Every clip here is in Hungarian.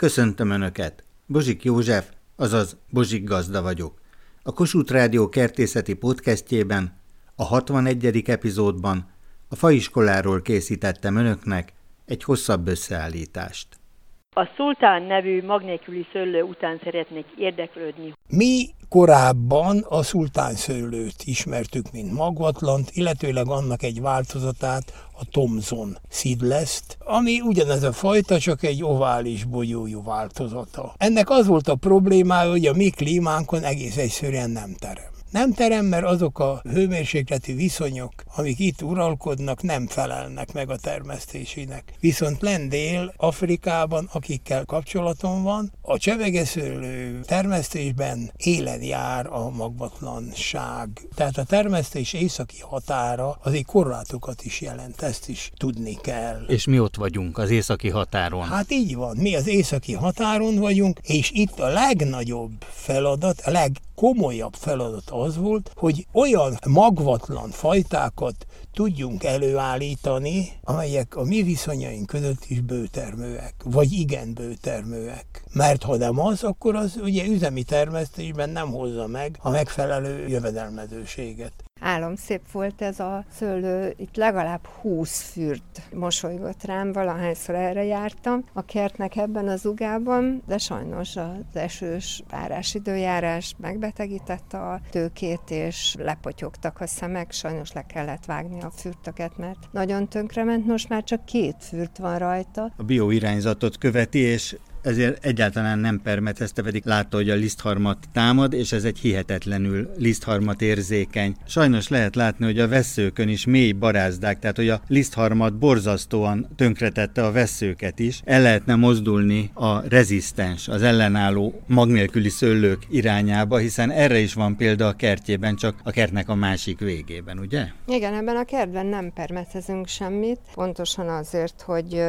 Köszöntöm Önöket! Bozsik József, azaz Bozsik Gazda vagyok. A Kossuth Rádió kertészeti podcastjében, a 61. epizódban a faiskoláról készítettem Önöknek egy hosszabb összeállítást. A szultán nevű magnéküli szőlő után szeretnék érdeklődni. Mi korábban a szultán szőlőt ismertük, mint magvatlant, illetőleg annak egy változatát, a Thomson Seedless-t, ami ugyanez a fajta, csak egy ovális bogyójú változata. Ennek az volt a problémája, hogy a mi klímánkon egész egyszerűen nem terem. Nem terem, mert azok a hőmérsékleti viszonyok, amik itt uralkodnak, nem felelnek meg a termesztésének. Viszont lendél Afrikában, akikkel kapcsolatom van, a csevegeszőlő termesztésben élen jár a magvatlanság. Tehát a termesztés északi határa azért korlátokat is jelent, ezt is tudni kell. És mi ott vagyunk az északi határon. Hát így van, mi az északi határon vagyunk, és itt a legnagyobb feladat, a legkomolyabb feladat az volt, hogy olyan magvatlan fajtákat tudjunk előállítani, amelyek a mi viszonyaink között is bőtermőek, vagy igen bőtermőek. Mert ha nem az, akkor az ugye üzemi termesztésben nem hozza meg a megfelelő jövedelmezőséget. Álom szép volt ez a szőlő, itt legalább 20 fürt mosolygott rám, valahányszor erre jártam a kertnek ebben az ugában, de sajnos az esős párás időjárás megbetegítette a tőkét, és lepotyogtak a szemek, sajnos le kellett vágni a fürtöket, mert nagyon tönkrement, most már csak két fürt van rajta. A bioirányzatot követi, és ezért egyáltalán nem permetezte, pedig látta, hogy a lisztharmat támad, és ez egy hihetetlenül lisztharmat érzékeny. Sajnos lehet látni, hogy a veszőkön is mély barázdák, tehát hogy a lisztharmat borzasztóan tönkretette a veszőket is. El lehetne mozdulni a rezisztens, az ellenálló magnélküli szőlők irányába, hiszen erre is van példa a kertjében, csak a kertnek a másik végében, ugye? Igen, ebben a kertben nem permetezünk semmit, pontosan azért, hogy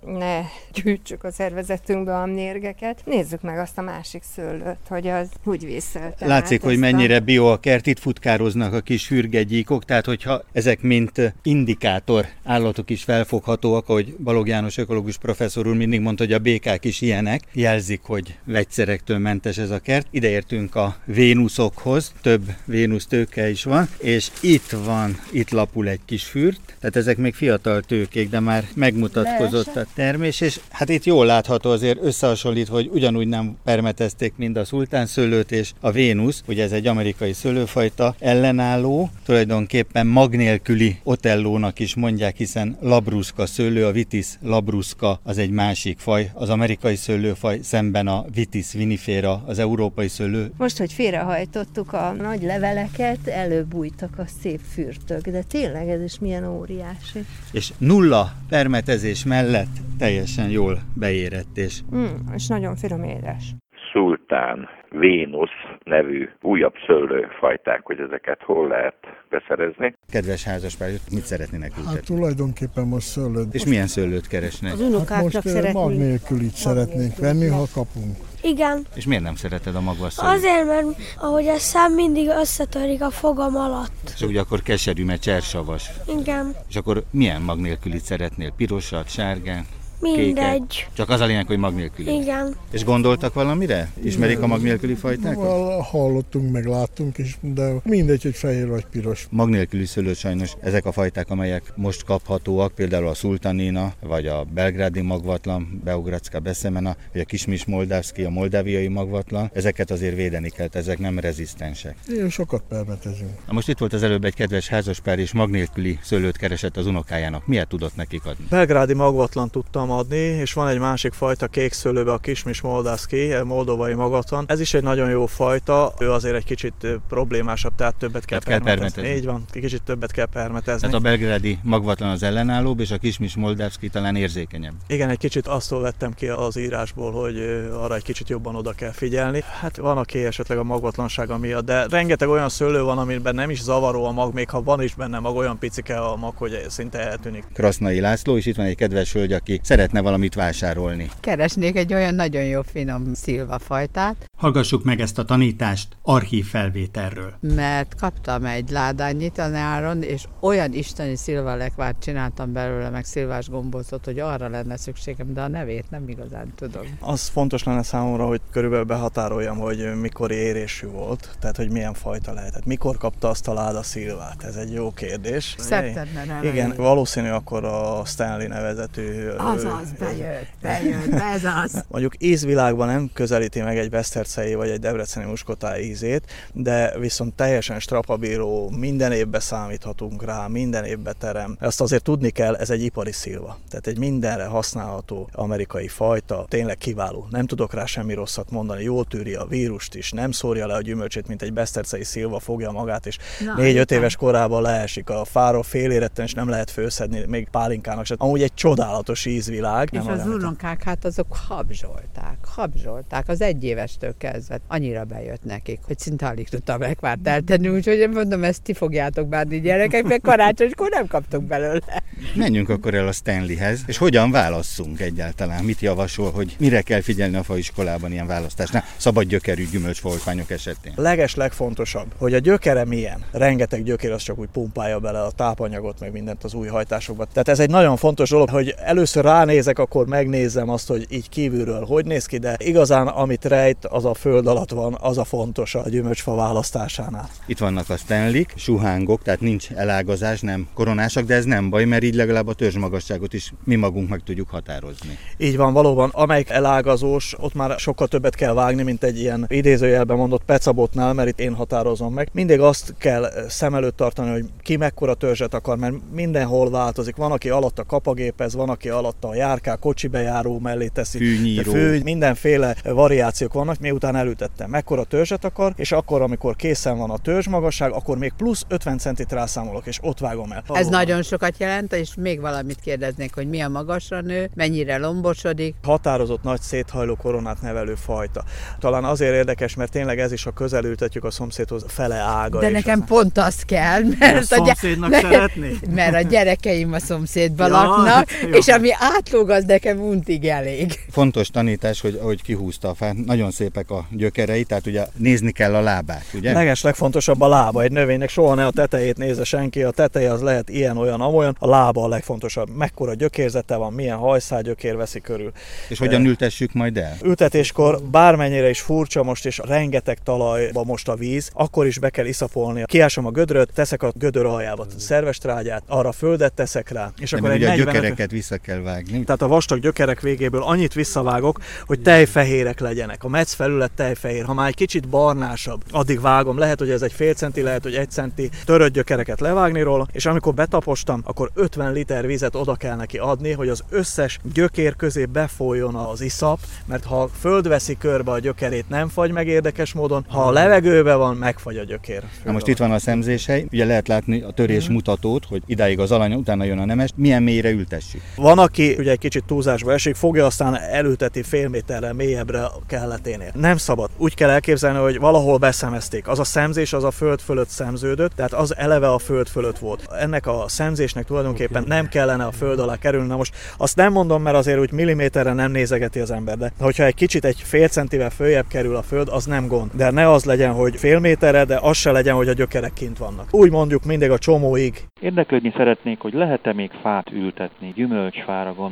ne gyűjtsük a szervezetünk be a mérgeket. Nézzük meg azt a másik szőlőt, hogy az úgy visszalte. Látszik, hogy mennyire a... bio a kert, itt futkároznak a kis hürgegyíkok, tehát hogyha ezek mint indikátor állatok is felfoghatóak, ahogy Balog János ökológus professzor úr mindig mondta, hogy a békák is ilyenek, jelzik, hogy vegyszerektől mentes ez a kert. Ideértünk a Vénuszokhoz, több Vénusz tőke is van, és itt van, itt lapul egy kis fürt, tehát ezek még fiatal tőkék, de már megmutatkozott a termés, és hát itt jól látható azért azért összehasonlítva, hogy ugyanúgy nem permetezték mind a szultán szőlőt és a Vénusz, ugye ez egy amerikai szőlőfajta ellenálló, tulajdonképpen mag nélküli otellónak is mondják, hiszen labruszka szőlő, a Vitis labruszka az egy másik faj, az amerikai szőlőfaj szemben a Vitis vinifera, az európai szőlő. Most, hogy félrehajtottuk a nagy leveleket, előbújtak a szép fürtök, de tényleg ez is milyen óriási. És nulla permetezés mellett teljesen jól beérett és Mm, és nagyon finom édes. Szultán, Vénusz nevű újabb szőlőfajták, hogy ezeket hol lehet beszerezni. Kedves házaspár, mit szeretnének ültetni? Hát tulajdonképpen most szőlőt. És milyen szőlőt keresnek? Az unokáknak hát most szeretnénk. mag nélkülit szeretnénk venni, ha kapunk. Igen. És miért nem szereted a magvas szőlőt? Azért, mert ahogy a szám mindig összetörik a fogam alatt. És ugye akkor keserű, mert csersavas. Igen. És akkor milyen mag nélkülit szeretnél? Pirosat, sárgán? Mindegy. Kéket. Csak az a lényeg, hogy mag nélküli. Igen. És gondoltak valamire? Ismerik a mag nélküli fajtákat? Val, hallottunk, meg láttunk is, de mindegy, hogy fehér vagy piros. Mag nélküli szőlő sajnos ezek a fajták, amelyek most kaphatóak, például a szultanina, vagy a belgrádi magvatlan, Beogradska beszemena, vagy a kismis moldávszki, a moldáviai magvatlan, ezeket azért védeni kell, ezek nem rezisztensek. Én sokat permetezünk. Na most itt volt az előbb egy kedves házaspár, és mag nélküli szőlőt keresett az unokájának. Miért tudott nekik adni? Belgrádi magvatlan tudtam adni, és van egy másik fajta kék szőlőbe, a kismis moldaszki, moldovai magatlan. Ez is egy nagyon jó fajta, ő azért egy kicsit problémásabb, tehát többet kell, tehát permetezni. kell permetezni. Így van, kicsit többet kell permetezni. Tehát a belgrádi magvatlan az ellenállóbb, és a kismis moldavski talán érzékenyebb. Igen, egy kicsit azt vettem ki az írásból, hogy arra egy kicsit jobban oda kell figyelni. Hát van, aki esetleg a magvatlansága miatt, de rengeteg olyan szőlő van, amiben nem is zavaró a mag, még ha van is benne mag, olyan picike a mag, hogy szinte eltűnik. Krasznai László, és itt van egy kedves hölgy, aki szeretne valamit vásárolni. Keresnék egy olyan nagyon jó finom szilvafajtát. Hallgassuk meg ezt a tanítást archív felvételről. Mert kaptam egy ládányit a nyáron, és olyan isteni szilvalekvát csináltam belőle, meg szilvás gombócot, hogy arra lenne szükségem, de a nevét nem igazán tudom. Az fontos lenne számomra, hogy körülbelül behatároljam, hogy mikor érésű volt, tehát hogy milyen fajta lehetett. Mikor kapta azt a láda szilvát? Ez egy jó kérdés. Szeptember Igen, valószínű akkor a Stanley nevezetű... Azaz, bejött, bejött, ez az. Mondjuk ízvilágban nem közelíti meg egy Besztercei vagy egy Debreceni muskotáj ízét, de viszont teljesen strapabíró, minden évbe számíthatunk rá, minden évbe terem. Ezt azért tudni kell, ez egy ipari szilva. Tehát egy mindenre használható amerikai fajta, tényleg kiváló. Nem tudok rá semmi rosszat mondani, jól tűri a vírust is, nem szórja le a gyümölcsét, mint egy Besztercei szilva fogja magát, és négy-öt éves korában leesik a fáról fél éretten, és nem lehet főszedni, még pálinkának se. Amúgy egy csodálatos ízvilág. És az unonkák, hát azok habzsolták, habzsolták az egyévestől kezdve. Annyira bejött nekik, hogy szinte alig tudtam megvárt eltenni, úgyhogy én mondom, ezt ti fogjátok bánni gyerekek, meg karácsonykor nem kaptok belőle. Menjünk akkor el a Stanleyhez, és hogyan válasszunk egyáltalán? Mit javasol, hogy mire kell figyelni a faiskolában ilyen választásnál, szabad gyökerű gyümölcsfoltványok esetén? Leges legfontosabb, hogy a gyökere milyen. Rengeteg gyökér az csak úgy pumpálja bele a tápanyagot, meg mindent az új hajtásokba. Tehát ez egy nagyon fontos dolog, hogy először ránézek, akkor megnézem azt, hogy így kívülről hogy néz ki, de igazán amit rejt, az a föld alatt van, az a fontos a gyümölcsfa választásánál. Itt vannak a Stanley, suhángok, tehát nincs elágazás, nem koronásak, de ez nem baj, mert így legalább a törzsmagasságot is mi magunk meg tudjuk határozni. Így van, valóban, amelyik elágazós, ott már sokkal többet kell vágni, mint egy ilyen idézőjelben mondott pecabotnál, mert itt én határozom meg. Mindig azt kell szem előtt tartani, hogy ki mekkora törzset akar, mert mindenhol változik. Van, aki alatt a kapagépez, van, aki alatt a járká, kocsi bejáró mellé teszi. Fűnyíró. Fű, mindenféle variációk vannak, miután elütettem. Mekkora törzset akar, és akkor, amikor készen van a törzs magasság, akkor még plusz 50 centit rászámolok, és ott vágom el. Ez nagyon sokat jelent, és még valamit kérdeznék, hogy mi a magasra nő, mennyire lombosodik. Határozott nagy széthajló koronát nevelő fajta. Talán azért érdekes, mert tényleg ez is, ha közelültetjük a szomszédhoz, fele ága. De nekem az- pont az kell, mert a a, gy- szomszédnak szeretni? mert a gyerekeim a szomszédban Ja, laknak, hát jó. és ami átlóg, az nekem untig elég. Fontos tanítás, hogy ahogy kihúzta a fát, nagyon szépek a gyökerei, tehát ugye nézni kell a lábát, ugye? Leges legfontosabb a lába egy növénynek, soha ne a tetejét nézze senki, a teteje az lehet ilyen, olyan, amolyan, a lába a legfontosabb. Mekkora gyökérzete van, milyen hajszálgyökér veszi körül. És hogyan ültessük majd el? Ültetéskor bármennyire is furcsa most és rengeteg talajba most a víz, akkor is be kell iszapolni. Kiásom a gödröt, teszek a gödör aljába szerves trágyát, arra földet teszek rá, és De akkor egy ugye a 40 gyökereket vissza kell vágni. Tehát a vastag gyökerek végéből annyit visszavágok, hogy tejfehérek legyenek. A metsz felület tejfehér. Ha már egy kicsit barnásabb, addig vágom. Lehet, hogy ez egy fél centi, lehet, hogy egy centi törött gyökereket levágni róla, és amikor betapostam, akkor 50 liter vizet oda kell neki adni, hogy az összes gyökér közé befolyjon az iszap, mert ha föld veszi körbe a gyökerét, nem fagy meg érdekes módon, ha a levegőben van, megfagy a gyökér. Na most itt van a szemzéshely, ugye lehet látni a törés Mhm. mutatót, hogy idáig az alany, utána jön a nemes, milyen mélyre ültessük. Van, aki ugye egy kicsit túlzásba esik, fogja aztán elülteti fél méterre mélyebbre a kelleténél. Nem szabad. Úgy kell elképzelni, hogy valahol beszemezték. Az a szemzés az a föld fölött szemződött, tehát az eleve a föld fölött volt. Ennek a szemzésnek tulajdonképpen nem kellene a föld alá kerülni. Na most azt nem mondom, mert azért úgy milliméterre nem nézegeti az ember, de hogyha egy kicsit egy fél centivel följebb kerül a föld, az nem gond. De ne az legyen, hogy fél méterre, de az se legyen, hogy a gyökerek kint vannak. Úgy mondjuk mindig a csomóig, Érdeklődni szeretnék, hogy lehet-e még fát ültetni, gyümölcsfára gondolok,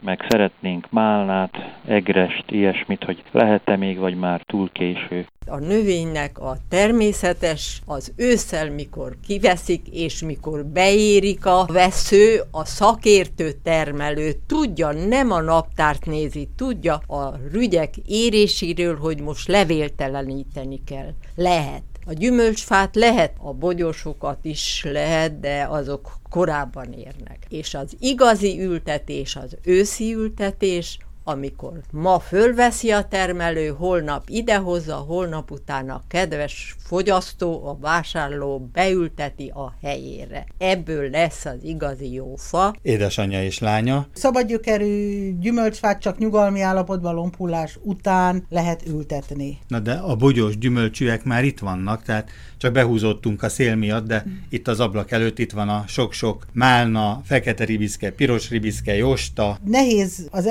meg szeretnénk málnát, egrest, ilyesmit, hogy lehet-e még, vagy már túl késő. A növénynek a természetes az ősszel, mikor kiveszik, és mikor beérik a vesző, a szakértő termelő tudja, nem a naptárt nézi, tudja a rügyek éréséről, hogy most levélteleníteni kell. Lehet. A gyümölcsfát lehet, a bogyósokat is lehet, de azok korábban érnek. És az igazi ültetés, az őszi ültetés, amikor ma fölveszi a termelő, holnap idehozza, holnap utána a kedves fogyasztó, a vásárló beülteti a helyére. Ebből lesz az igazi jó fa. Édesanyja és lánya. Szabadgyökerű gyümölcsfát csak nyugalmi állapotban lompullás után lehet ültetni. Na de a bogyós gyümölcsűek már itt vannak, tehát csak behúzottunk a szél miatt, de itt az ablak előtt itt van a sok-sok málna, fekete ribiszke, piros ribiszke, josta. Nehéz az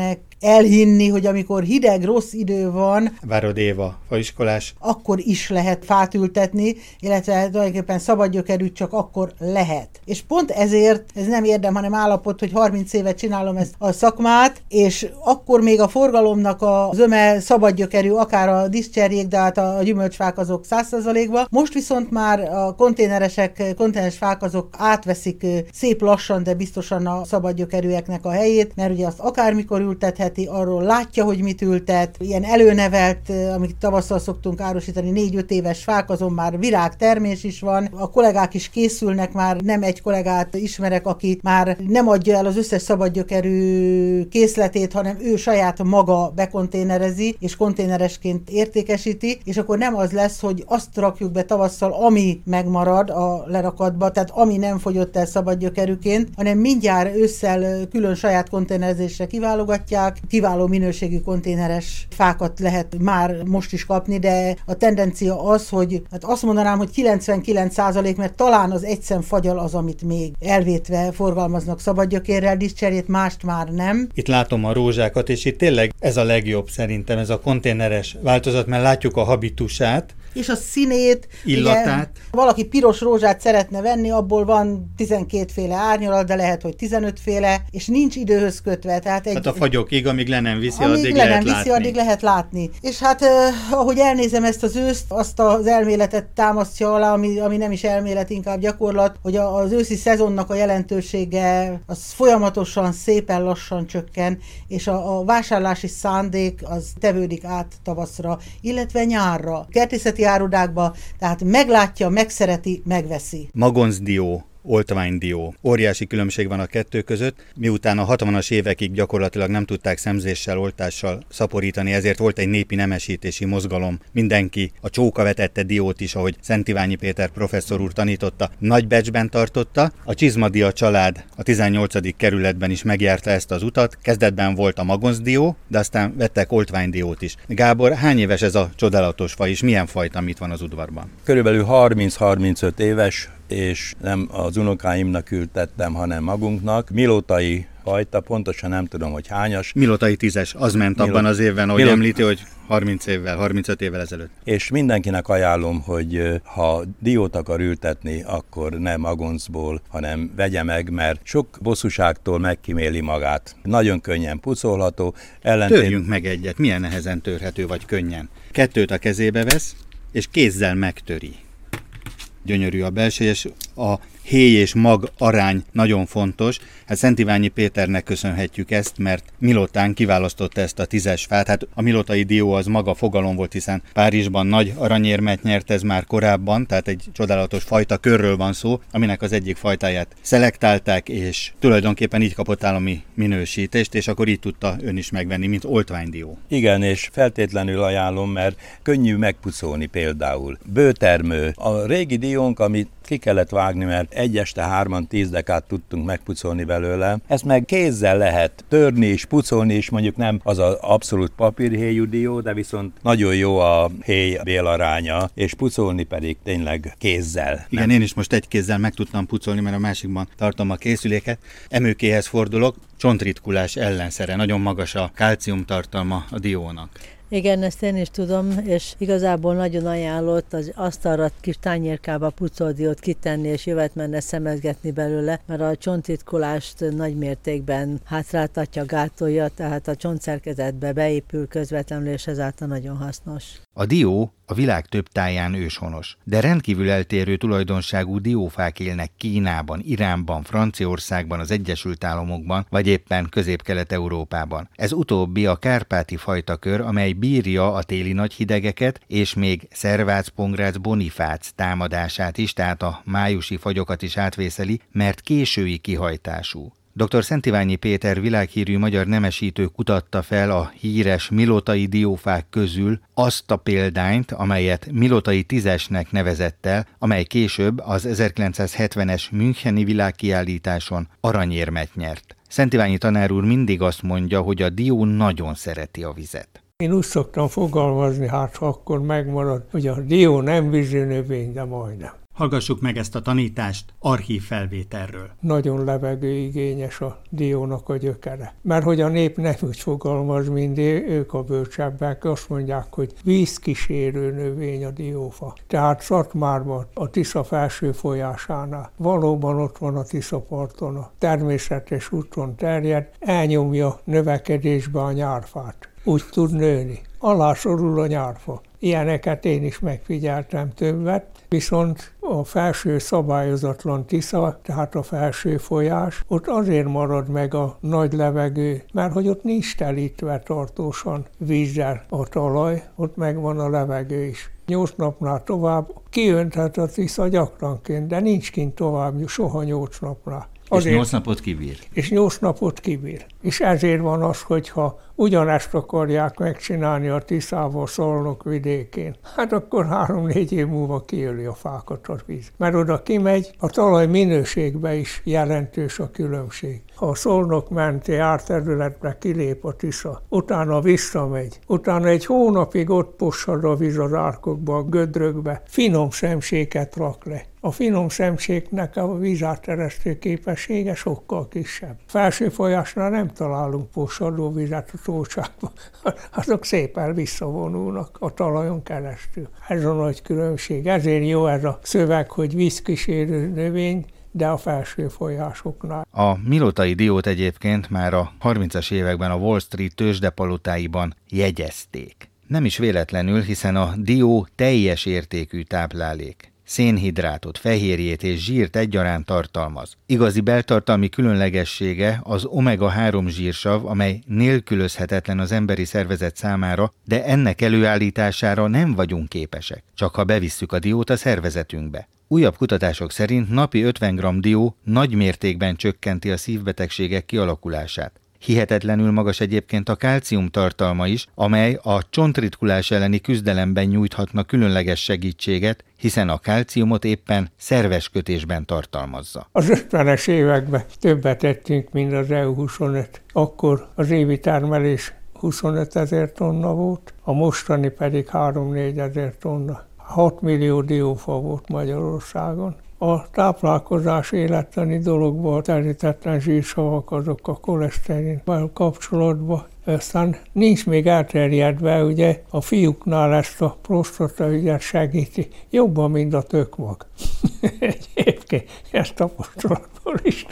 internet elhinni, hogy amikor hideg, rossz idő van, Várod Éva, faiskolás. akkor is lehet fát ültetni, illetve tulajdonképpen szabadgyökerűt csak akkor lehet. És pont ezért ez nem érdem, hanem állapot, hogy 30 évet csinálom ezt a szakmát, és akkor még a forgalomnak a zöme szabadgyökerű, akár a diszcserjék, de hát a gyümölcsfák azok 100%-ba. Most viszont már a konténeresek, konténeres fák azok átveszik szép lassan, de biztosan a szabadgyökerűeknek a helyét, mert ugye azt akármikor ültetheti, arról látja, hogy mit ültet, ilyen előnevelt, amit tavasszal szoktunk árusítani, 4-5 éves fák, azon már virágtermés is van. A kollégák is készülnek már, nem egy kollégát ismerek, aki már nem adja el az összes szabadgyökerű készletét, hanem ő saját maga bekonténerezi, és konténeresként értékesíti, és akkor nem az lesz, hogy azt rakjuk be tavasszal, ami megmarad a lerakatba, tehát ami nem fogyott el szabadgyökerűként, hanem mindjárt ősszel külön saját konténerezésre kiválogatják, kiváló minőségű konténeres fákat lehet már most is kapni, de a tendencia az, hogy hát azt mondanám, hogy 99 százalék, mert talán az egyszem fagyal az, amit még elvétve forgalmaznak szabadgyökérrel, diszcserét, mást már nem. Itt látom a rózsákat, és itt tényleg ez a legjobb szerintem, ez a konténeres változat, mert látjuk a habitusát, és a színét. Illatát. Ugye, valaki piros rózsát szeretne venni, abból van 12 féle árnyalat, de lehet, hogy 15 féle, és nincs időhöz kötve. Tehát, egy, tehát a fagyokig, amíg le nem viszi, amíg addig le lehet nem viszi, látni. addig lehet látni. És hát eh, ahogy elnézem ezt az őszt, azt az elméletet támasztja alá, ami, ami nem is elmélet, inkább gyakorlat, hogy a, az őszi szezonnak a jelentősége az folyamatosan, szépen lassan csökken, és a, a vásárlási szándék az tevődik át tavaszra, illetve nyárra. Kertészeti árudákba, tehát meglátja, megszereti, megveszi. Magoncdió, oltványdió. Óriási különbség van a kettő között. Miután a 60-as évekig gyakorlatilag nem tudták szemzéssel, oltással szaporítani, ezért volt egy népi nemesítési mozgalom. Mindenki a csóka vetette diót is, ahogy Szent Iványi Péter professzor úr tanította, nagy becsben tartotta. A Csizmadia család a 18. kerületben is megjárta ezt az utat. Kezdetben volt a magoncdió, de aztán vettek oltványdiót is. Gábor, hány éves ez a csodálatos faj, és milyen fajta mit van az udvarban? Körülbelül 30-35 éves, és nem az unokáimnak ültettem, hanem magunknak. Milótai fajta, pontosan nem tudom, hogy hányas. Milotai tízes, az ment Milot- abban az évben, ahogy Milot- említi, hogy 30 évvel, 35 évvel ezelőtt. És mindenkinek ajánlom, hogy ha diót akar ültetni, akkor nem magoncból, hanem vegye meg, mert sok bosszúságtól megkiméli magát. Nagyon könnyen pucolható. Ellentét... Törjünk meg egyet, milyen nehezen törhető vagy könnyen. Kettőt a kezébe vesz, és kézzel megtöri. Gyönyörű a belső, és a héj és mag arány nagyon fontos. Hát Szent Iványi Péternek köszönhetjük ezt, mert Milotán kiválasztotta ezt a tízes fát. Hát a Milotai dió az maga fogalom volt, hiszen Párizsban nagy aranyérmet nyert ez már korábban, tehát egy csodálatos fajta körről van szó, aminek az egyik fajtáját szelektálták, és tulajdonképpen így kapott állami minősítést, és akkor így tudta ön is megvenni, mint oltványdió. Igen, és feltétlenül ajánlom, mert könnyű megpucolni például. Bőtermő. A régi diónk, amit ki kellett vágni, mert egy este hárman tíz dekát tudtunk megpucolni belőle. Ezt meg kézzel lehet törni és pucolni, és mondjuk nem az az abszolút papírhéjú dió, de viszont nagyon jó a héj bélaránya, és pucolni pedig tényleg kézzel. Igen, én is most egy kézzel meg tudtam pucolni, mert a másikban tartom a készüléket. Emőkéhez fordulok, csontritkulás ellenszere, nagyon magas a kálcium tartalma a diónak. Igen, ezt én is tudom, és igazából nagyon ajánlott az asztalra kis tányérkába pucoldiót kitenni, és jövet menne szemezgetni belőle, mert a csontitkulást nagy mértékben hátráltatja, gátolja, tehát a csontszerkezetbe beépül közvetlenül, és ezáltal nagyon hasznos. A dió a világ több táján őshonos, de rendkívül eltérő tulajdonságú diófák élnek Kínában, Iránban, Franciaországban, az Egyesült Államokban, vagy éppen Közép-Kelet-Európában. Ez utóbbi a kárpáti fajtakör, amely bírja a téli nagy hidegeket, és még Szervác Pongrác Bonifác támadását is, tehát a májusi fagyokat is átvészeli, mert késői kihajtású. Dr. Szentiványi Péter világhírű magyar nemesítő kutatta fel a híres milotai diófák közül azt a példányt, amelyet milotai tízesnek nevezett el, amely később az 1970-es Müncheni világkiállításon aranyérmet nyert. Szentiványi tanár úr mindig azt mondja, hogy a dió nagyon szereti a vizet. Én úgy szoktam fogalmazni, hát ha akkor megmarad, hogy a dió nem vízinövény, de majdnem. Hallgassuk meg ezt a tanítást archív felvételről. Nagyon levegőigényes a diónak a gyökere. Mert hogy a nép nem úgy fogalmaz, mint ők a bölcsebbek, azt mondják, hogy vízkísérő növény a diófa. Tehát Szatmárban, a Tisza felső folyásánál. Valóban ott van a Tisza parton, a természetes úton terjed, elnyomja növekedésbe a nyárfát. Úgy tud nőni. Alá sorul a nyárfa. Ilyeneket én is megfigyeltem többet, viszont a felső szabályozatlan Tisza, tehát a felső folyás, ott azért marad meg a nagy levegő, mert hogy ott nincs telítve tartósan vízzel a talaj, ott megvan a levegő is. Nyolc napnál tovább kiönthet a Tisza gyakranként, de nincs kint tovább soha nyolc napnál. Azért, és nyolc napot kibír. És nyolc napot kibír. És ezért van az, hogyha ugyanezt akarják megcsinálni a Tiszával Szolnok vidékén, hát akkor három-négy év múlva kiöli a fákat a víz. Mert oda kimegy, a talaj minőségbe is jelentős a különbség. Ha a Szolnok menti árterületbe kilép a Tisza, utána visszamegy, utána egy hónapig ott possad a víz az árkokba, a gödrökbe, finom semséket rak le. A finom szemségnek a vízáteresztő képessége sokkal kisebb. Felső folyásnál nem találunk posadó vizet a tócsákban, azok szépen visszavonulnak a talajon keresztül. Ez a nagy különbség. Ezért jó ez a szöveg, hogy vízkísérő növény, de a felső folyásoknál. A milotai diót egyébként már a 30-as években a Wall Street tőzsdepalotáiban jegyezték. Nem is véletlenül, hiszen a dió teljes értékű táplálék szénhidrátot, fehérjét és zsírt egyaránt tartalmaz. Igazi beltartalmi különlegessége az omega-3 zsírsav, amely nélkülözhetetlen az emberi szervezet számára, de ennek előállítására nem vagyunk képesek, csak ha bevisszük a diót a szervezetünkbe. Újabb kutatások szerint napi 50 g dió nagy mértékben csökkenti a szívbetegségek kialakulását. Hihetetlenül magas egyébként a kálcium tartalma is, amely a csontritkulás elleni küzdelemben nyújthatna különleges segítséget, hiszen a kálciumot éppen szerves kötésben tartalmazza. Az 50-es években többet tettünk, mint az EU25. Akkor az évi termelés 25 ezer tonna volt, a mostani pedig 3-4 ezer tonna. 6 millió diófa volt Magyarországon a táplálkozás életleni dologba a terítetlen zsírsavak azok a koleszterinvel kapcsolatban. Aztán nincs még elterjedve, ugye a fiúknál ezt a prostata ügyet segíti jobban, mint a tökmag. Egyébként ezt tapasztalatból is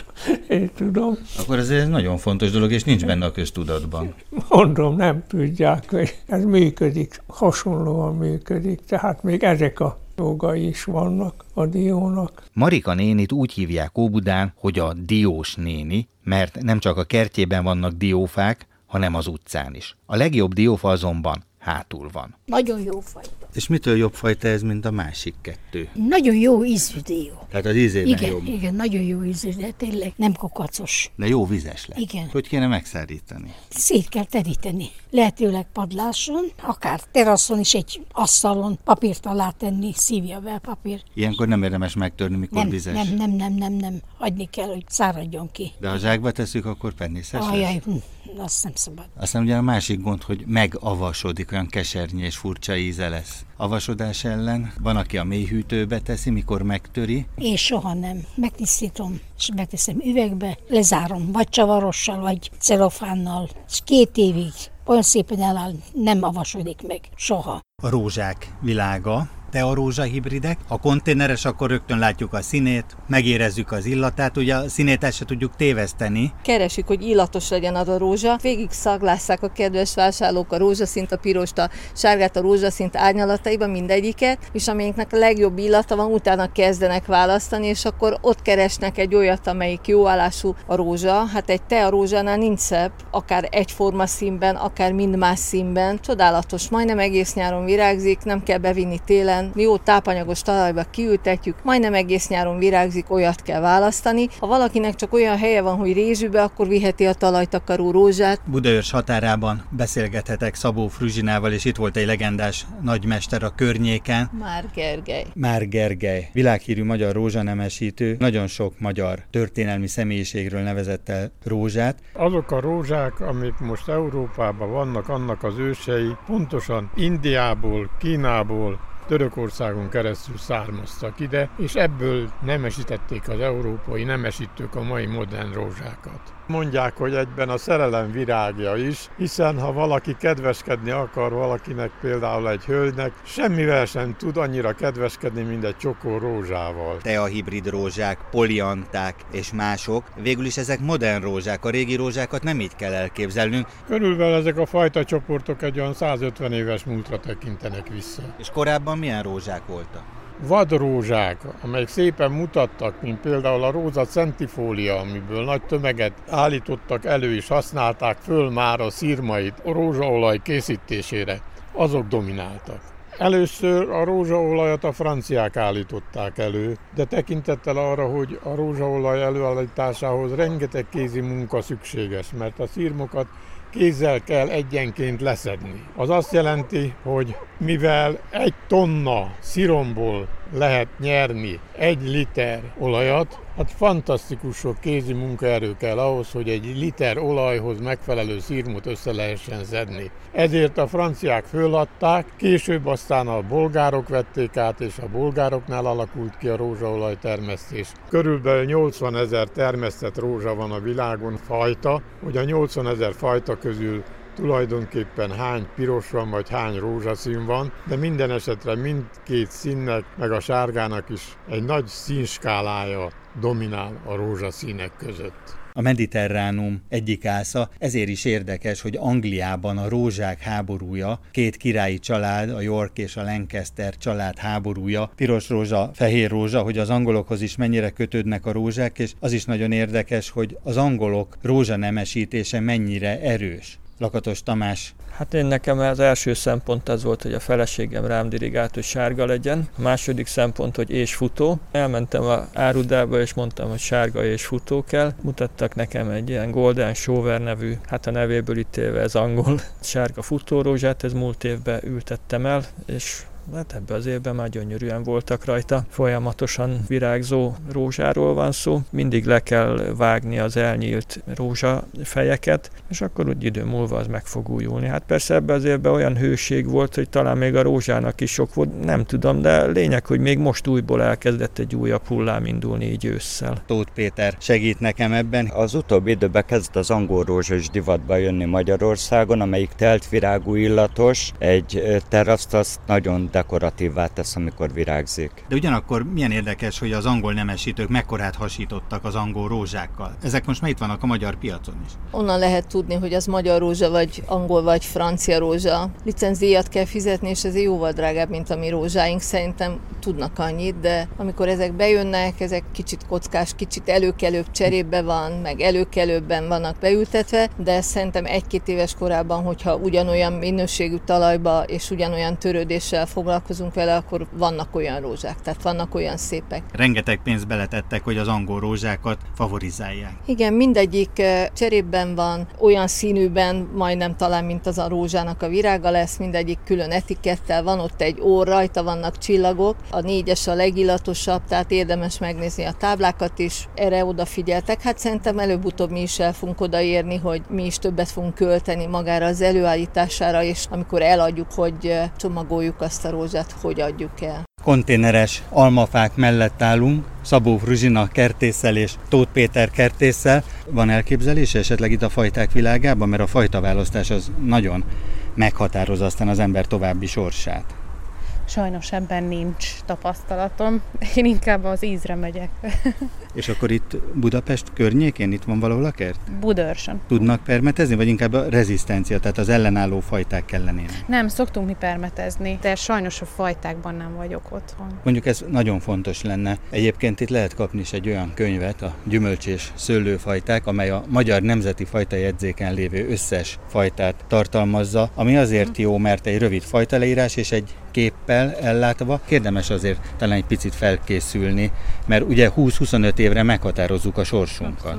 én tudom. Akkor ez egy nagyon fontos dolog, és nincs benne a köztudatban. Mondom, nem tudják, hogy ez működik, hasonlóan működik, tehát még ezek a dolgai is vannak a diónak. Marika nénit úgy hívják Óbudán, hogy a diós néni, mert nem csak a kertjében vannak diófák, hanem az utcán is. A legjobb diófa azonban hátul van. Nagyon jó fajta. És mitől jobb fajta ez, mint a másik kettő? Nagyon jó ízű dió. Tehát az ízében igen, jobb. Igen, nagyon jó ízű, de tényleg nem kokacos. De jó vizes lesz. Igen. Hogy kéne megszárítani? Szét kell teríteni. Lehetőleg padláson, akár teraszon is egy asztalon papírt alá tenni, szívja be a papír. Ilyenkor nem érdemes megtörni, mikor nem, vizes. Nem, nem, nem, nem, nem. Hagyni kell, hogy száradjon ki. De ha zsákba tesszük, akkor pennészes Ajaj, hm, azt nem szabad. Aztán ugye a másik gond, hogy megavasodik, olyan kesernyi és furcsa íze lesz. Avasodás ellen van, aki a mélyhűtőbe teszi, mikor megtöri. Én soha nem. Megtisztítom, és megteszem üvegbe, lezárom, vagy csavarossal, vagy celofánnal, és két évig olyan szépen eláll, nem avasodik meg, soha. A rózsák világa, tearózsa hibridek. A konténeres, akkor rögtön látjuk a színét, megérezzük az illatát, ugye a színét el se tudjuk téveszteni. Keresik, hogy illatos legyen az a rózsa. Végig szaglásszák a kedves vásárlók a rózsaszint, a pirost, a sárgát, a rózsaszint árnyalataiban mindegyiket, és amelyiknek a legjobb illata van, utána kezdenek választani, és akkor ott keresnek egy olyat, amelyik jó állású a rózsa. Hát egy te a rózsánál nincs szebb, akár egyforma színben, akár mind más színben. Csodálatos, majdnem egész nyáron virágzik, nem kell bevinni télen, télen jó tápanyagos talajba kiültetjük, majdnem egész nyáron virágzik, olyat kell választani. Ha valakinek csak olyan helye van, hogy rézsűbe, akkor viheti a talajtakaró rózsát. Budaörs határában beszélgethetek Szabó Fruzsinával, és itt volt egy legendás nagymester a környéken. Már Gergely. Már Gergely. Világhírű magyar rózsanemesítő, nagyon sok magyar történelmi személyiségről nevezett el rózsát. Azok a rózsák, amik most Európában vannak, annak az ősei pontosan Indiából, Kínából, Törökországon keresztül származtak ide, és ebből nemesítették az európai nemesítők a mai modern rózsákat. Mondják, hogy egyben a szerelem virágja is, hiszen ha valaki kedveskedni akar valakinek, például egy hölgynek, semmivel sem tud annyira kedveskedni, mint egy csokó rózsával. Te a hibrid rózsák, polianták és mások, végül is ezek modern rózsák, a régi rózsákat nem így kell elképzelnünk. Körülbelül ezek a fajta csoportok egy olyan 150 éves múltra tekintenek vissza. És korábban milyen rózsák voltak? Vadrózsák, amelyek szépen mutattak, mint például a róza centifólia, amiből nagy tömeget állítottak elő és használták föl már a szírmait a rózsaolaj készítésére, azok domináltak. Először a rózsaolajat a franciák állították elő, de tekintettel arra, hogy a rózsaolaj előállításához rengeteg kézi munka szükséges, mert a szírmokat kézzel kell egyenként leszedni. Az azt jelenti, hogy mivel egy tonna sziromból lehet nyerni egy liter olajat, hát fantasztikus sok kézi munkaerő kell ahhoz, hogy egy liter olajhoz megfelelő szírmot össze lehessen szedni. Ezért a franciák föladták, később aztán a bolgárok vették át, és a bolgároknál alakult ki a rózsaolaj termesztés. Körülbelül 80 ezer termesztett rózsa van a világon fajta, hogy a 80 ezer fajta közül tulajdonképpen hány piros van, vagy hány rózsaszín van, de minden esetre mindkét színnek, meg a sárgának is egy nagy színskálája dominál a rózsaszínek között. A mediterránum egyik ásza, ezért is érdekes, hogy Angliában a rózsák háborúja, két királyi család, a York és a Lancaster család háborúja, piros rózsa, fehér rózsa, hogy az angolokhoz is mennyire kötődnek a rózsák, és az is nagyon érdekes, hogy az angolok rózsa nemesítése mennyire erős. Lakatos Tamás. Hát én nekem az első szempont az volt, hogy a feleségem rám dirigált, hogy sárga legyen. A második szempont, hogy és futó. Elmentem a árudába, és mondtam, hogy sárga és futó kell. Mutattak nekem egy ilyen Golden Shower nevű, hát a nevéből ítélve ez angol sárga futórózsát, ez múlt évben ültettem el, és hát ebbe az évben már gyönyörűen voltak rajta. Folyamatosan virágzó rózsáról van szó, mindig le kell vágni az elnyílt rózsafejeket, és akkor úgy idő múlva az meg fog újulni. Hát persze ebbe az évben olyan hőség volt, hogy talán még a rózsának is sok volt, nem tudom, de lényeg, hogy még most újból elkezdett egy újabb hullám indulni így ősszel. Tóth Péter segít nekem ebben. Az utóbbi időben kezdett az angol rózsa is divatba jönni Magyarországon, amelyik telt virágú illatos, egy teraszt azt nagyon dekoratívvá tesz, amikor virágzik. De ugyanakkor milyen érdekes, hogy az angol nemesítők mekkorát hasítottak az angol rózsákkal. Ezek most már itt vannak a magyar piacon is. Onnan lehet tudni, hogy az magyar rózsa, vagy angol, vagy francia rózsa. Licenzíjat kell fizetni, és ez jóval drágább, mint a mi rózsáink. Szerintem tudnak annyit, de amikor ezek bejönnek, ezek kicsit kockás, kicsit előkelőbb cserébe van, meg előkelőbben vannak beültetve, de szerintem egy-két éves korában, hogyha ugyanolyan minőségű talajba és ugyanolyan törődéssel foglalkozunk vele, akkor vannak olyan rózsák, tehát vannak olyan szépek. Rengeteg pénzt beletettek, hogy az angol rózsákat favorizálják. Igen, mindegyik eh, cserében van, olyan színűben, majdnem talán, mint az a rózsának a virága lesz, mindegyik külön etikettel, van ott egy ór, rajta vannak csillagok, a négyes a legillatosabb, tehát érdemes megnézni a táblákat is, erre odafigyeltek. Hát szerintem előbb-utóbb mi is el fogunk odaérni, hogy mi is többet fogunk költeni magára az előállítására, és amikor eladjuk, hogy eh, csomagoljuk azt a rózsát, hogy adjuk el. Konténeres almafák mellett állunk, Szabó Fruzsina kertésszel és Tóth Péter kertéssel. Van elképzelés esetleg itt a fajták világában, mert a fajtaválasztás az nagyon meghatározza aztán az ember további sorsát. Sajnos ebben nincs tapasztalatom. Én inkább az ízre megyek. És akkor itt Budapest környékén, itt van valahol a kert? Budörsön. Tudnak permetezni, vagy inkább a rezisztencia, tehát az ellenálló fajták kellenének? Nem, szoktunk mi permetezni, de sajnos a fajtákban nem vagyok otthon. Mondjuk ez nagyon fontos lenne. Egyébként itt lehet kapni is egy olyan könyvet, a gyümölcs és szőlőfajták, amely a Magyar Nemzeti Fajtajegyzéken lévő összes fajtát tartalmazza, ami azért jó, mert egy rövid fajtaleírás és egy képpel ellátva, érdemes azért talán egy picit felkészülni, mert ugye 20-25 évre meghatározzuk a sorsunkat.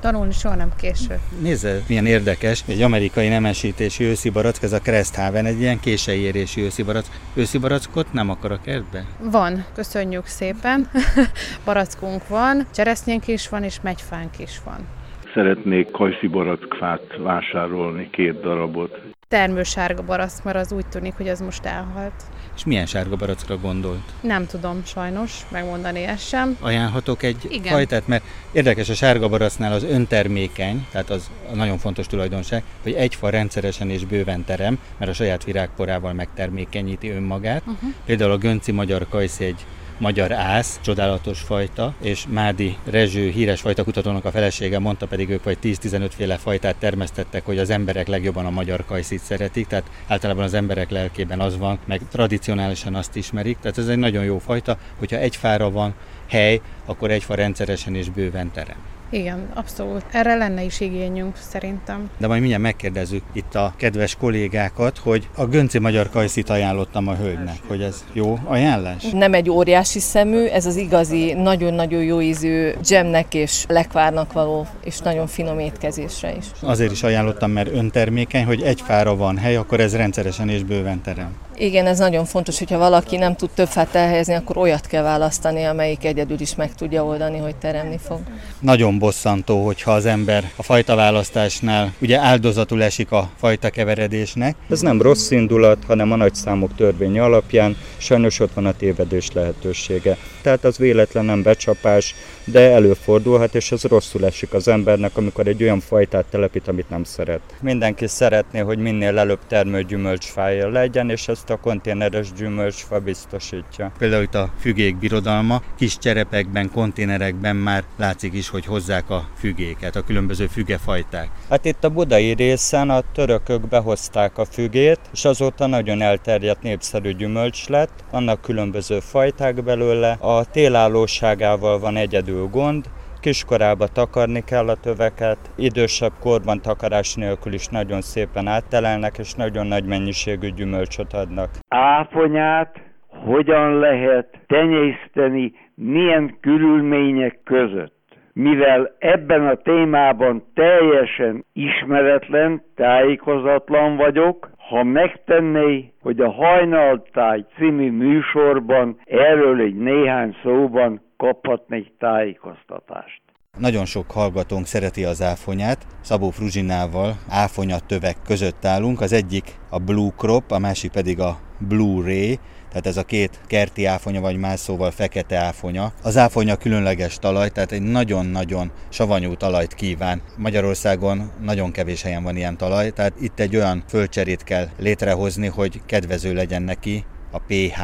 Tanulni soha nem késő. Nézze, milyen érdekes, egy amerikai nemesítési őszi barack, ez a Cresthaven, egy ilyen kései érési őszi barack. Őszi barackot nem akar a kertbe? Van, köszönjük szépen. Barackunk van, cseresznyénk is van, és megyfánk is van. Szeretnék kajszi barackfát vásárolni, két darabot. Termősárga barack, mert az úgy tűnik, hogy ez most elhalt. És milyen sárga barackra gondolt? Nem tudom sajnos megmondani ezt sem. Ajánlhatok egy Igen. fajtát, mert érdekes a sárga baracnál az öntermékeny, tehát az a nagyon fontos tulajdonság, hogy egy fa rendszeresen és bőven terem, mert a saját virágporával megtermékenyíti önmagát. Uh-huh. Például a Gönci magyar kajszi egy magyar ász, csodálatos fajta, és Mádi Rezső híres fajta kutatónak a felesége mondta pedig ők, hogy 10-15 féle fajtát termesztettek, hogy az emberek legjobban a magyar kajszit szeretik, tehát általában az emberek lelkében az van, meg tradicionálisan azt ismerik, tehát ez egy nagyon jó fajta, hogyha egy fára van hely, akkor egy fa rendszeresen és bőven terem. Igen, abszolút. Erre lenne is igényünk szerintem. De majd mindjárt megkérdezzük itt a kedves kollégákat, hogy a Gönci Magyar Kajszit ajánlottam a hölgynek, hogy ez jó ajánlás? Nem egy óriási szemű, ez az igazi, nagyon-nagyon jó ízű dzsemnek és lekvárnak való, és nagyon finom étkezésre is. Azért is ajánlottam, mert öntermékeny, hogy egy fára van hely, akkor ez rendszeresen és bőven terem. Igen, ez nagyon fontos, hogyha valaki nem tud több fát elhelyezni, akkor olyat kell választani, amelyik egyedül is meg tudja oldani, hogy teremni fog. Nagyon bosszantó, hogyha az ember a fajta választásnál ugye áldozatul esik a fajta keveredésnek. Ez nem rossz indulat, hanem a nagyszámok törvény alapján sajnos ott van a tévedés lehetősége. Tehát az véletlen nem becsapás, de előfordulhat, és ez rosszul esik az embernek, amikor egy olyan fajtát telepít, amit nem szeret. Mindenki szeretné, hogy minél előbb termő gyümölcsfája legyen, és ezt a konténeres gyümölcsfa biztosítja. Például itt a fügék birodalma, kis cserepekben, konténerekben már látszik is, hogy hozzák a fügéket, a különböző fügefajták. Hát itt a budai részen a törökök behozták a fügét, és azóta nagyon elterjedt népszerű gyümölcs lett, vannak különböző fajták belőle, a télállóságával van egyedül gond, kiskorába takarni kell a töveket, idősebb korban takarás nélkül is nagyon szépen áttelelnek, és nagyon nagy mennyiségű gyümölcsöt adnak. Áfonyát hogyan lehet tenyészteni, milyen körülmények között? Mivel ebben a témában teljesen ismeretlen, tájékozatlan vagyok, ha megtenné, hogy a Hajnaltáj című műsorban erről egy néhány szóban kaphatnék tájékoztatást. Nagyon sok hallgatónk szereti az áfonyát. Szabó Fruzsinával áfonya tövek között állunk. Az egyik a Blue Crop, a másik pedig a Blue Ray, tehát ez a két kerti áfonya, vagy más szóval fekete áfonya. Az áfonya különleges talaj, tehát egy nagyon-nagyon savanyú talajt kíván. Magyarországon nagyon kevés helyen van ilyen talaj, tehát itt egy olyan földcserét kell létrehozni, hogy kedvező legyen neki a pH,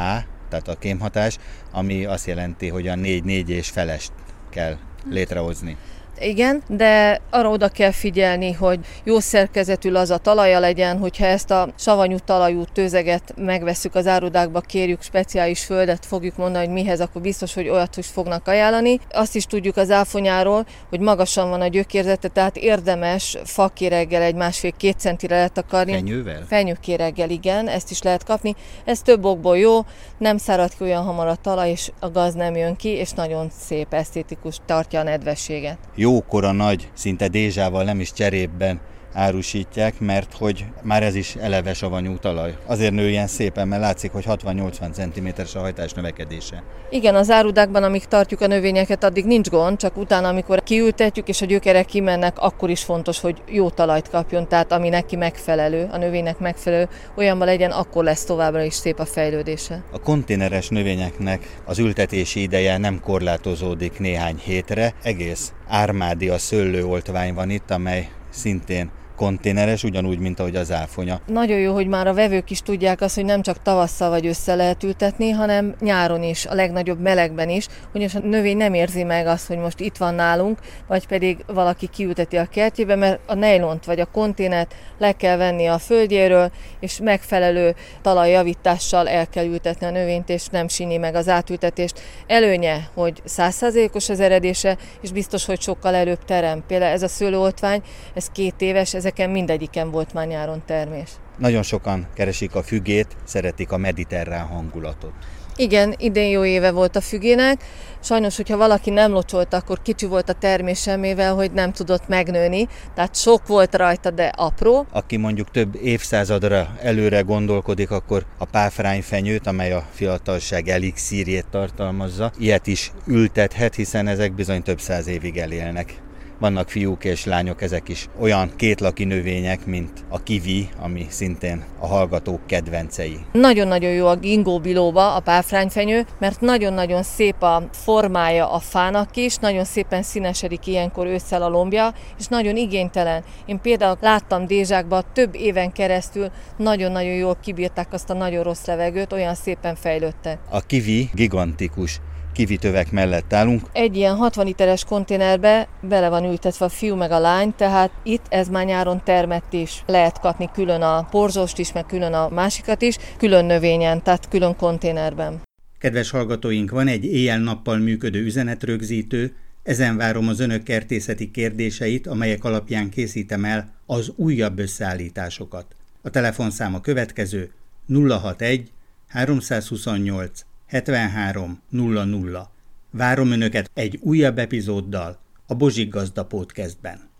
tehát a kémhatás, ami azt jelenti, hogy a 4-4 és felest kell létrehozni. Igen, de arra oda kell figyelni, hogy jó szerkezetű az a talaja legyen, hogyha ezt a savanyú talajú tőzeget megveszük az árudákba, kérjük speciális földet, fogjuk mondani, hogy mihez, akkor biztos, hogy olyat is fognak ajánlani. Azt is tudjuk az áfonyáról, hogy magasan van a gyökérzete, tehát érdemes fakéreggel egy másfél-két centire letakarni. Fenyővel? Fenyőkéreggel, igen, ezt is lehet kapni. Ez több okból jó, nem szárad ki olyan hamar a talaj, és a gaz nem jön ki, és nagyon szép, esztétikus, tartja a nedvességet jókora nagy, szinte dézsával nem is cserépben árusítják, mert hogy már ez is eleve savanyú talaj. Azért nő ilyen szépen, mert látszik, hogy 60-80 cm-es a hajtás növekedése. Igen, az árudákban, amíg tartjuk a növényeket, addig nincs gond, csak utána, amikor kiültetjük és a gyökerek kimennek, akkor is fontos, hogy jó talajt kapjon, tehát ami neki megfelelő, a növénynek megfelelő, olyanban legyen, akkor lesz továbbra is szép a fejlődése. A konténeres növényeknek az ültetési ideje nem korlátozódik néhány hétre, egész ármádia szőlőoltvány van itt, amely szintén konténeres, ugyanúgy, mint ahogy az áfonya. Nagyon jó, hogy már a vevők is tudják azt, hogy nem csak tavasszal vagy össze lehet ültetni, hanem nyáron is, a legnagyobb melegben is, ugyanis a növény nem érzi meg azt, hogy most itt van nálunk, vagy pedig valaki kiülteti a kertjébe, mert a nejlont vagy a konténert le kell venni a földjéről, és megfelelő talajjavítással el kell ültetni a növényt, és nem síni meg az átültetést. Előnye, hogy százszázalékos az eredése, és biztos, hogy sokkal előbb terem. Például ez a szőlőoltvány, ez két éves, ezeken mindegyiken volt már nyáron termés. Nagyon sokan keresik a fügét, szeretik a mediterrán hangulatot. Igen, idén jó éve volt a fügének. Sajnos, hogyha valaki nem locsolta, akkor kicsi volt a termése, mivel hogy nem tudott megnőni. Tehát sok volt rajta, de apró. Aki mondjuk több évszázadra előre gondolkodik, akkor a páfrányfenyőt, amely a fiatalság elixírjét tartalmazza, ilyet is ültethet, hiszen ezek bizony több száz évig elélnek vannak fiúk és lányok, ezek is olyan kétlaki növények, mint a kivi, ami szintén a hallgatók kedvencei. Nagyon-nagyon jó a gingó bilóba, a páfrányfenyő, mert nagyon-nagyon szép a formája a fának is, nagyon szépen színesedik ilyenkor ősszel a lombja, és nagyon igénytelen. Én például láttam Dézsákban több éven keresztül nagyon-nagyon jól kibírták azt a nagyon rossz levegőt, olyan szépen fejlődtek. A kivi gigantikus kivitövek mellett állunk. Egy ilyen 60 literes konténerbe bele van ültetve a fiú meg a lány, tehát itt ez már nyáron termett is. Lehet kapni külön a porzsost is, meg külön a másikat is, külön növényen, tehát külön konténerben. Kedves hallgatóink, van egy éjjel-nappal működő üzenetrögzítő, ezen várom az önök kertészeti kérdéseit, amelyek alapján készítem el az újabb összeállításokat. A telefonszám a következő 061 328 73 00. Várom Önöket egy újabb epizóddal a Bozsik Gazda Podcastben.